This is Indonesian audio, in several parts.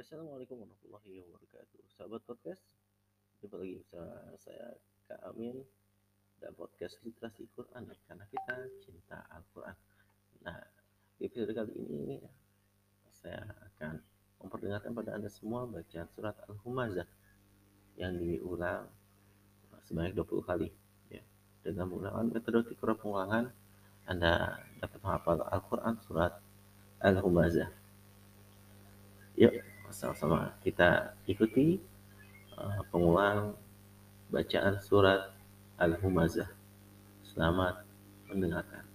Assalamualaikum warahmatullahi wabarakatuh. Sahabat podcast, jumpa lagi bersama saya Kak Amin dan podcast literasi Quran karena kita cinta Al-Quran. Nah, di episode kali ini saya akan memperdengarkan pada Anda semua bacaan surat Al-Humazah yang diulang sebanyak 20 kali. Ya. Dengan menggunakan metode tikra pengulangan, Anda dapat menghafal Al-Quran surat Al-Humazah. Yuk, sama-sama kita ikuti uh, pengulang bacaan surat Al-Humazah. Selamat mendengarkan.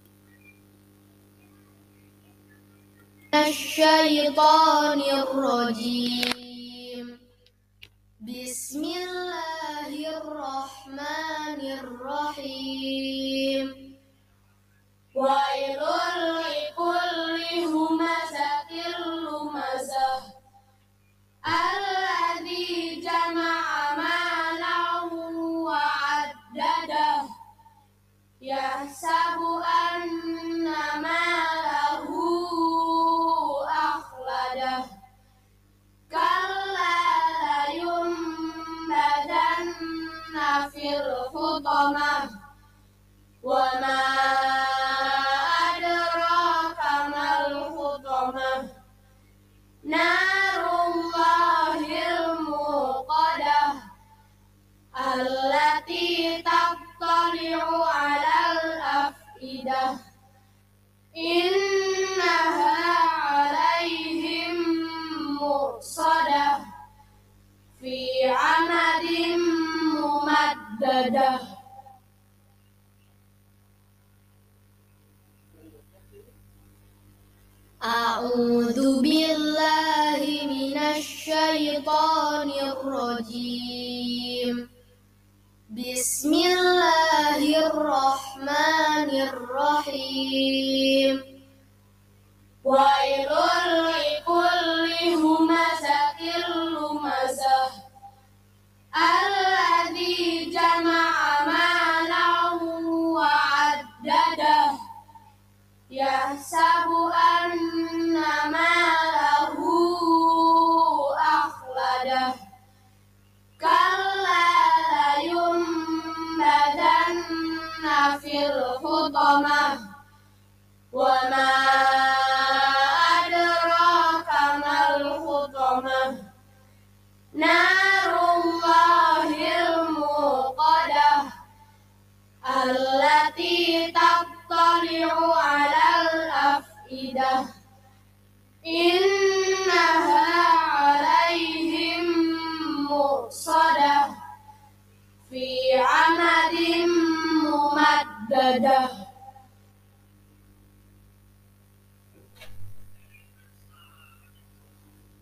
Bismillahirrahmanirrahim أخلده كلا لينبذن في الحطمة وما ممددة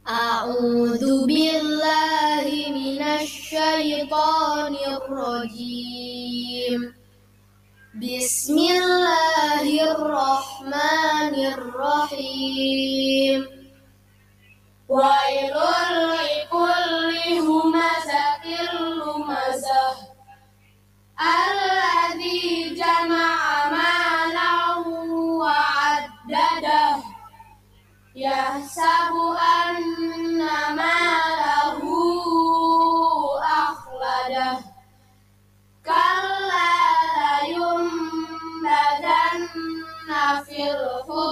أعوذ بالله من الشيطان الرجيم. بسم الله الرحمن الرحيم. ويل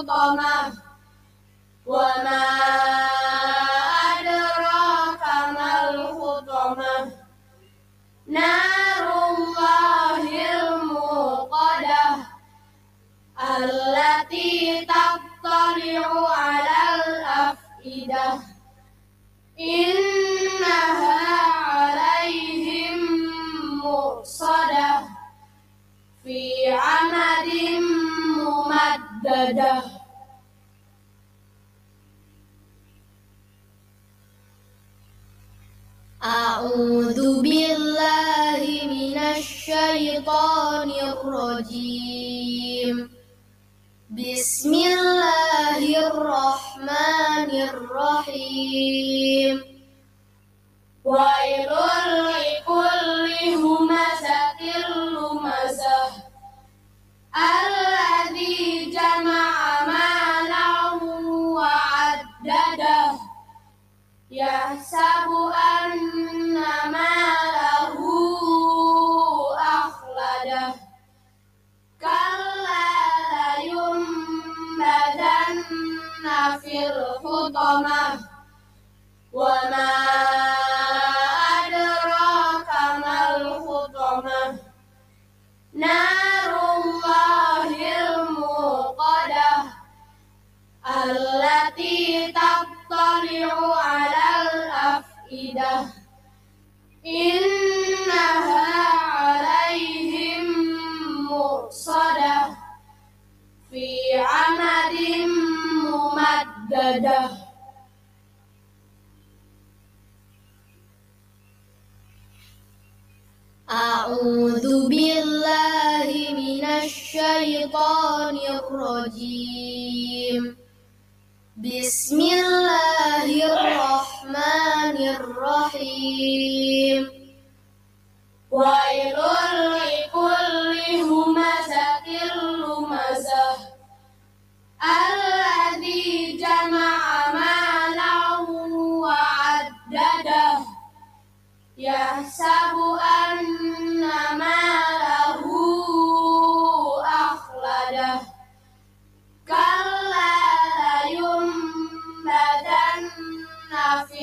الحطمة وما أدراك ما الحطمة نار الله الموقدة التي تطلع على الأفئدة إنها عليهم مرصدة في عمد ممددة أعوذ بالله من الشيطان الرجيم. بسم الله الرحمن الرحيم. ويل لكل همزة لمزة. الذي جمع مالا وعدده. يحسب أن الشيطان الرجيم. بسم الله الرحمن الرحيم. ويل لينبذن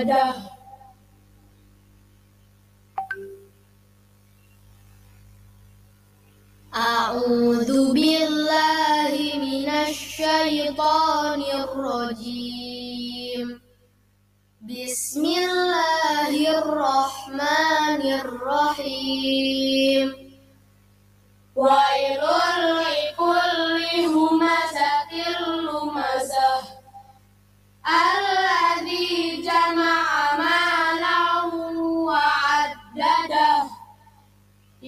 ممددة أعوذ بالله من الشيطان الرجيم بسم الله الرحمن الرحيم ويل لكل همزة لمزة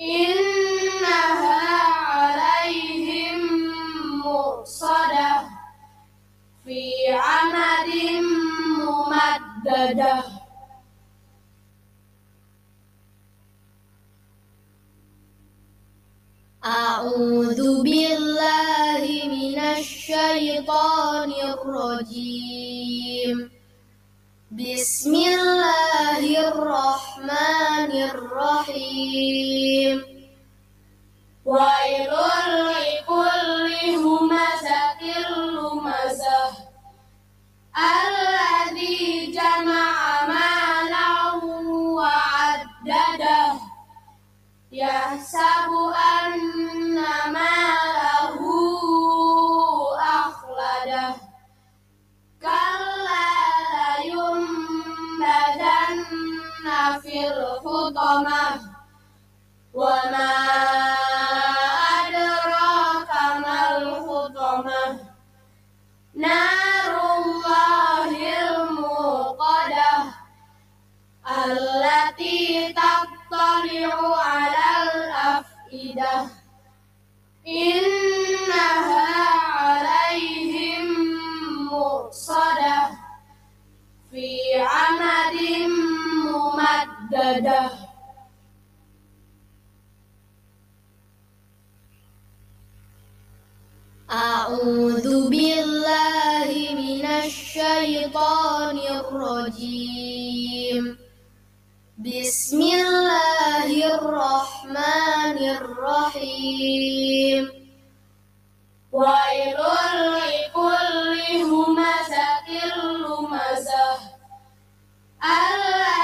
إنها عليهم مؤصدة في عمد ممددة. أعوذ بالله من الشيطان الرجيم. بسم الله الرحيم. الحطمة وما أعوذ بالله من الشيطان الرجيم. بسم الله الرحمن الرحيم. ويل لكل همزة لمزة ألا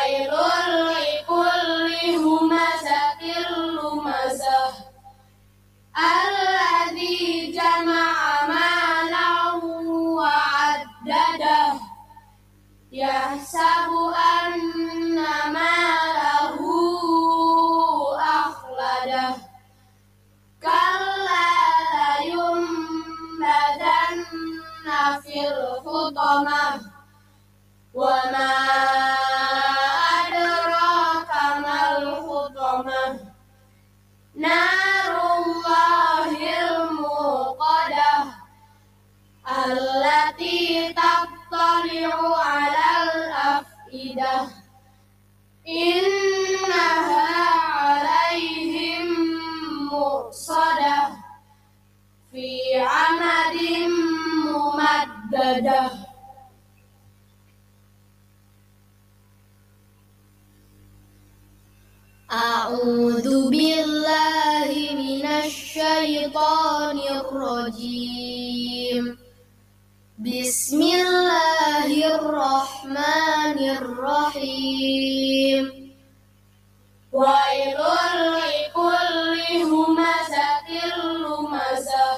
الحطمة وما أدراك ما الحطمة نار الله الموقدة التي تطلع على الأفئدة إنها عليهم مؤصدة في عمد ممددة أعوذ بالله من الشيطان الرجيم. بسم الله الرحمن الرحيم. ويل لكل همزة لمزة.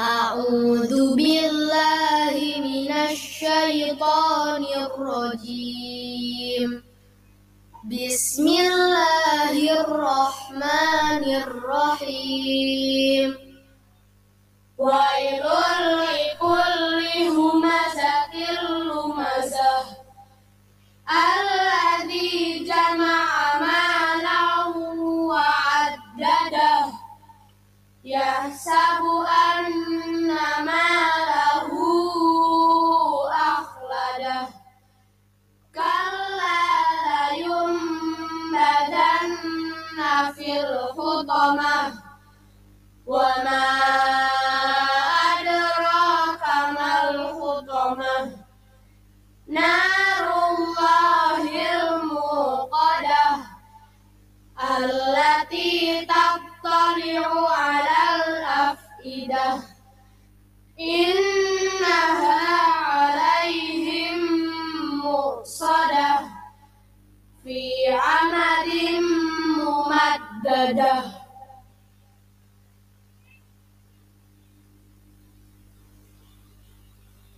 أعوذ بالله من الشيطان الرجيم. بسم الله الرحمن الرحيم. ويل لكل همزة لمزة. الذي جمع مالا وعدده. يحسب أن الحطمة وما أدراك ما الحطمة نار الله الموقدة التي تطلع على الأفئدة إنها عليهم مؤصدة في عمد ممددة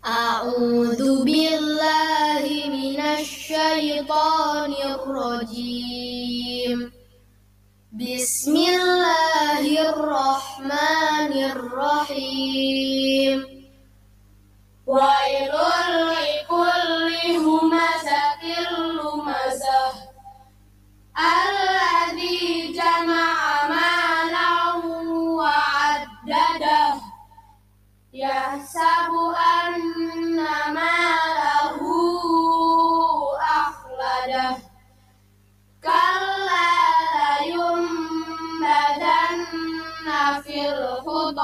أعوذ بالله من الشيطان الرجيم. بسم الله الرحمن الرحيم. ويل لكل همزة لمزة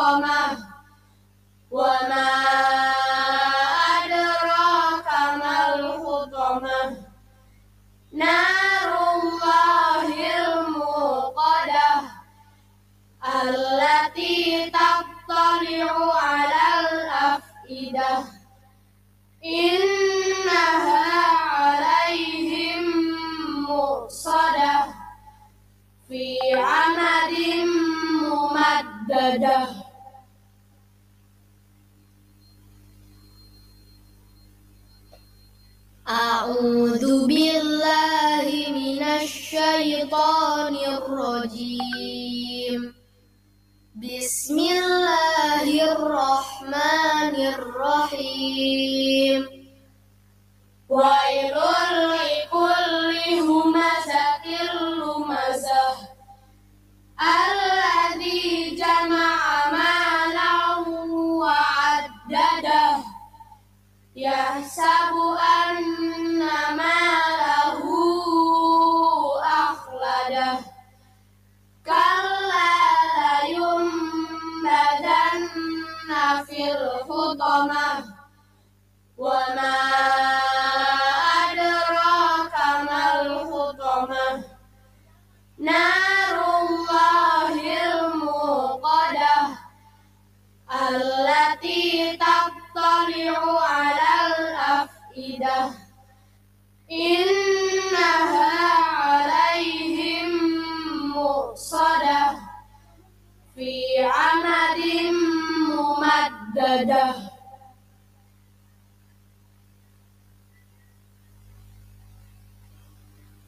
الحطمة وما أدراك ما الحطمة نار الله الموقدة التي تطلع على الأفئدة إنها عليهم مؤصدة في عمد ممددة أعوذ بالله من الشيطان الرجيم. بسم الله الرحمن الرحيم. ويل الحطمة وما أدراك ما الحطمة نار الله الموقدة التي تطلع على الأفئدة إنها عليهم مؤصدة في عمد ممددة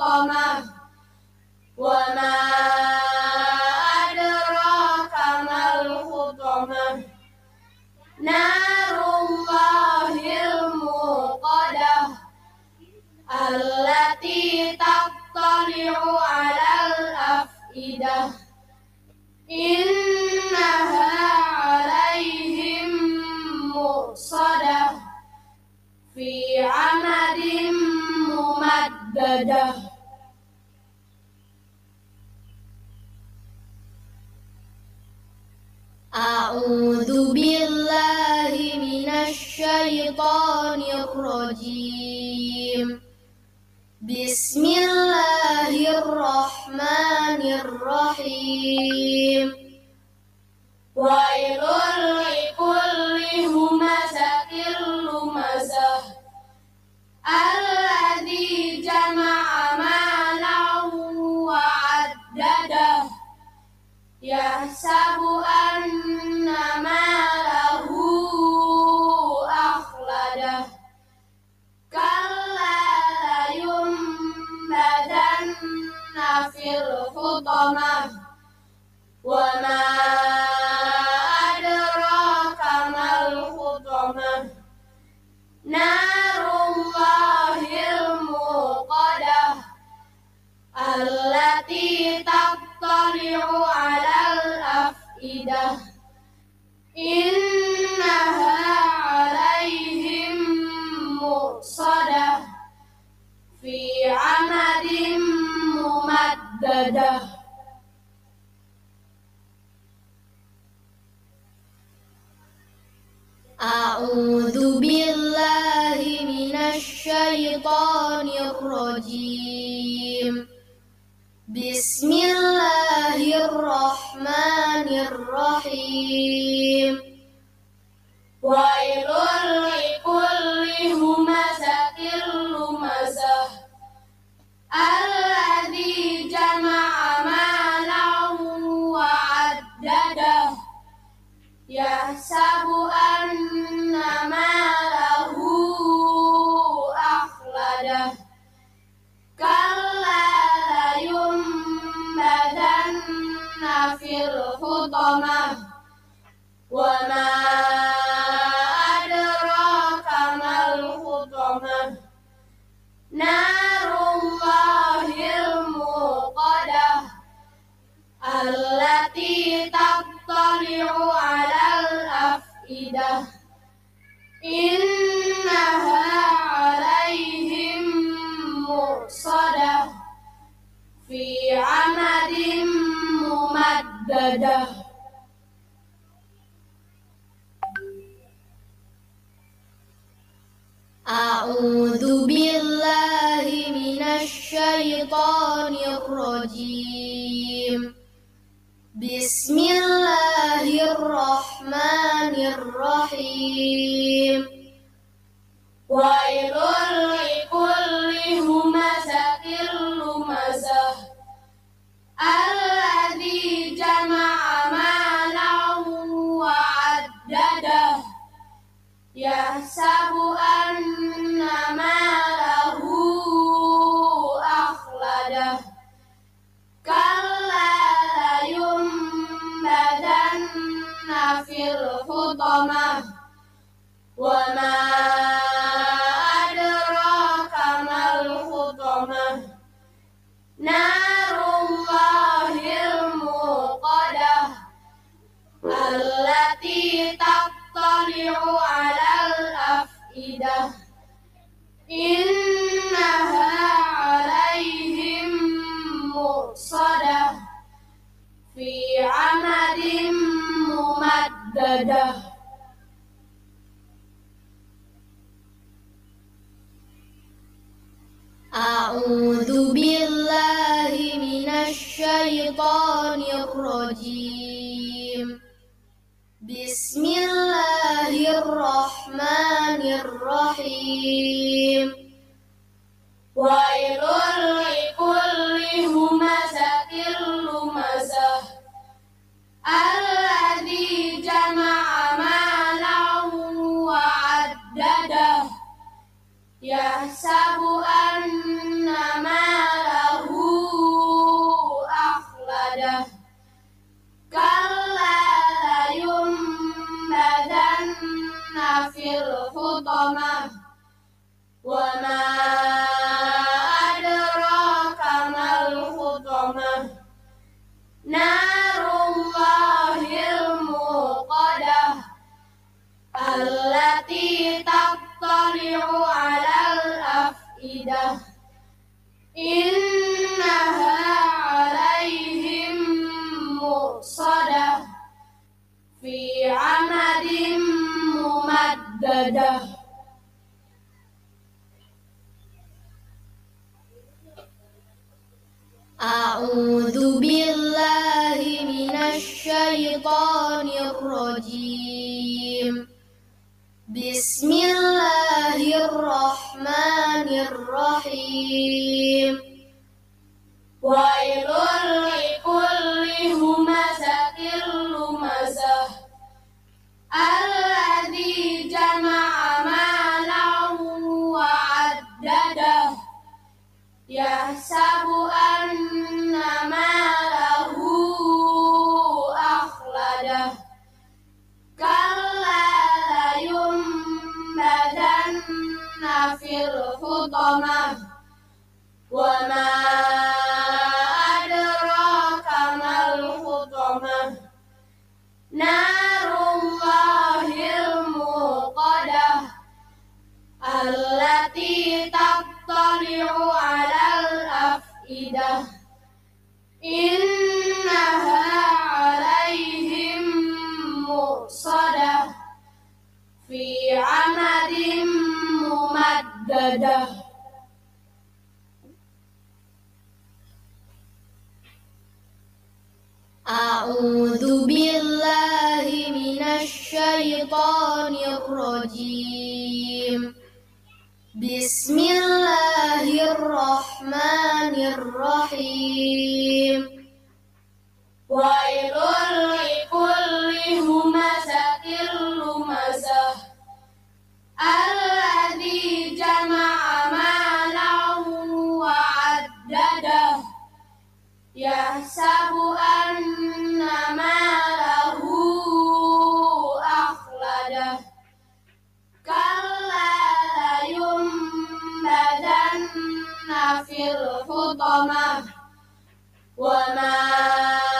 الحطمة وما أدراك ما الحطمة نار الله الموقدة التي تطلع على الأفئدة إنها عليهم مؤصدة في عمد ممددة أعوذ بالله من الشيطان الرجيم. بسم الله الرحمن الرحيم. ويل لكل همزة لمزة fil hutamah wa ma أعوذ بالله من الشيطان الرجيم. بسم الله الرحمن الرحيم. ويل وما أدراك ما الحطمة نار الله الموقدة التي تطلع على الأفئدة إنها الحرام وما الرحمن الرحيم. الحطمة وما أدراك ما الحطمة نار الله الموقدة التي تطلع على الأفئدة إنها عليهم مرصدة في عمد ممددة أعوذ بالله من الشيطان الرجيم. بسم الله الرحمن الرحيم. ويل لكل همزة لمزة. الذي جمع مالا وعدده. يحسب أن alma أعوذ بالله من الشيطان الرجيم. بسم الله الرحمن الرحيم. ويل لكل همزة لمزة الذي جمع مالا وعدده. يحسب أن Là 我们，我们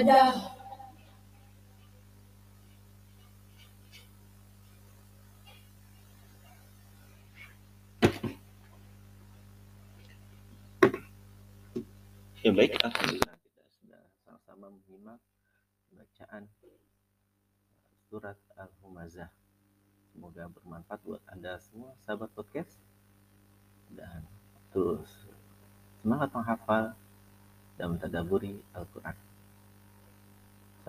ibadah. Ya baik, alhamdulillah kita sudah sama-sama menyimak bacaan surat Al-Humazah. Semoga bermanfaat buat Anda semua sahabat podcast dan terus semangat menghafal dan mentadaburi Al-Qur'an.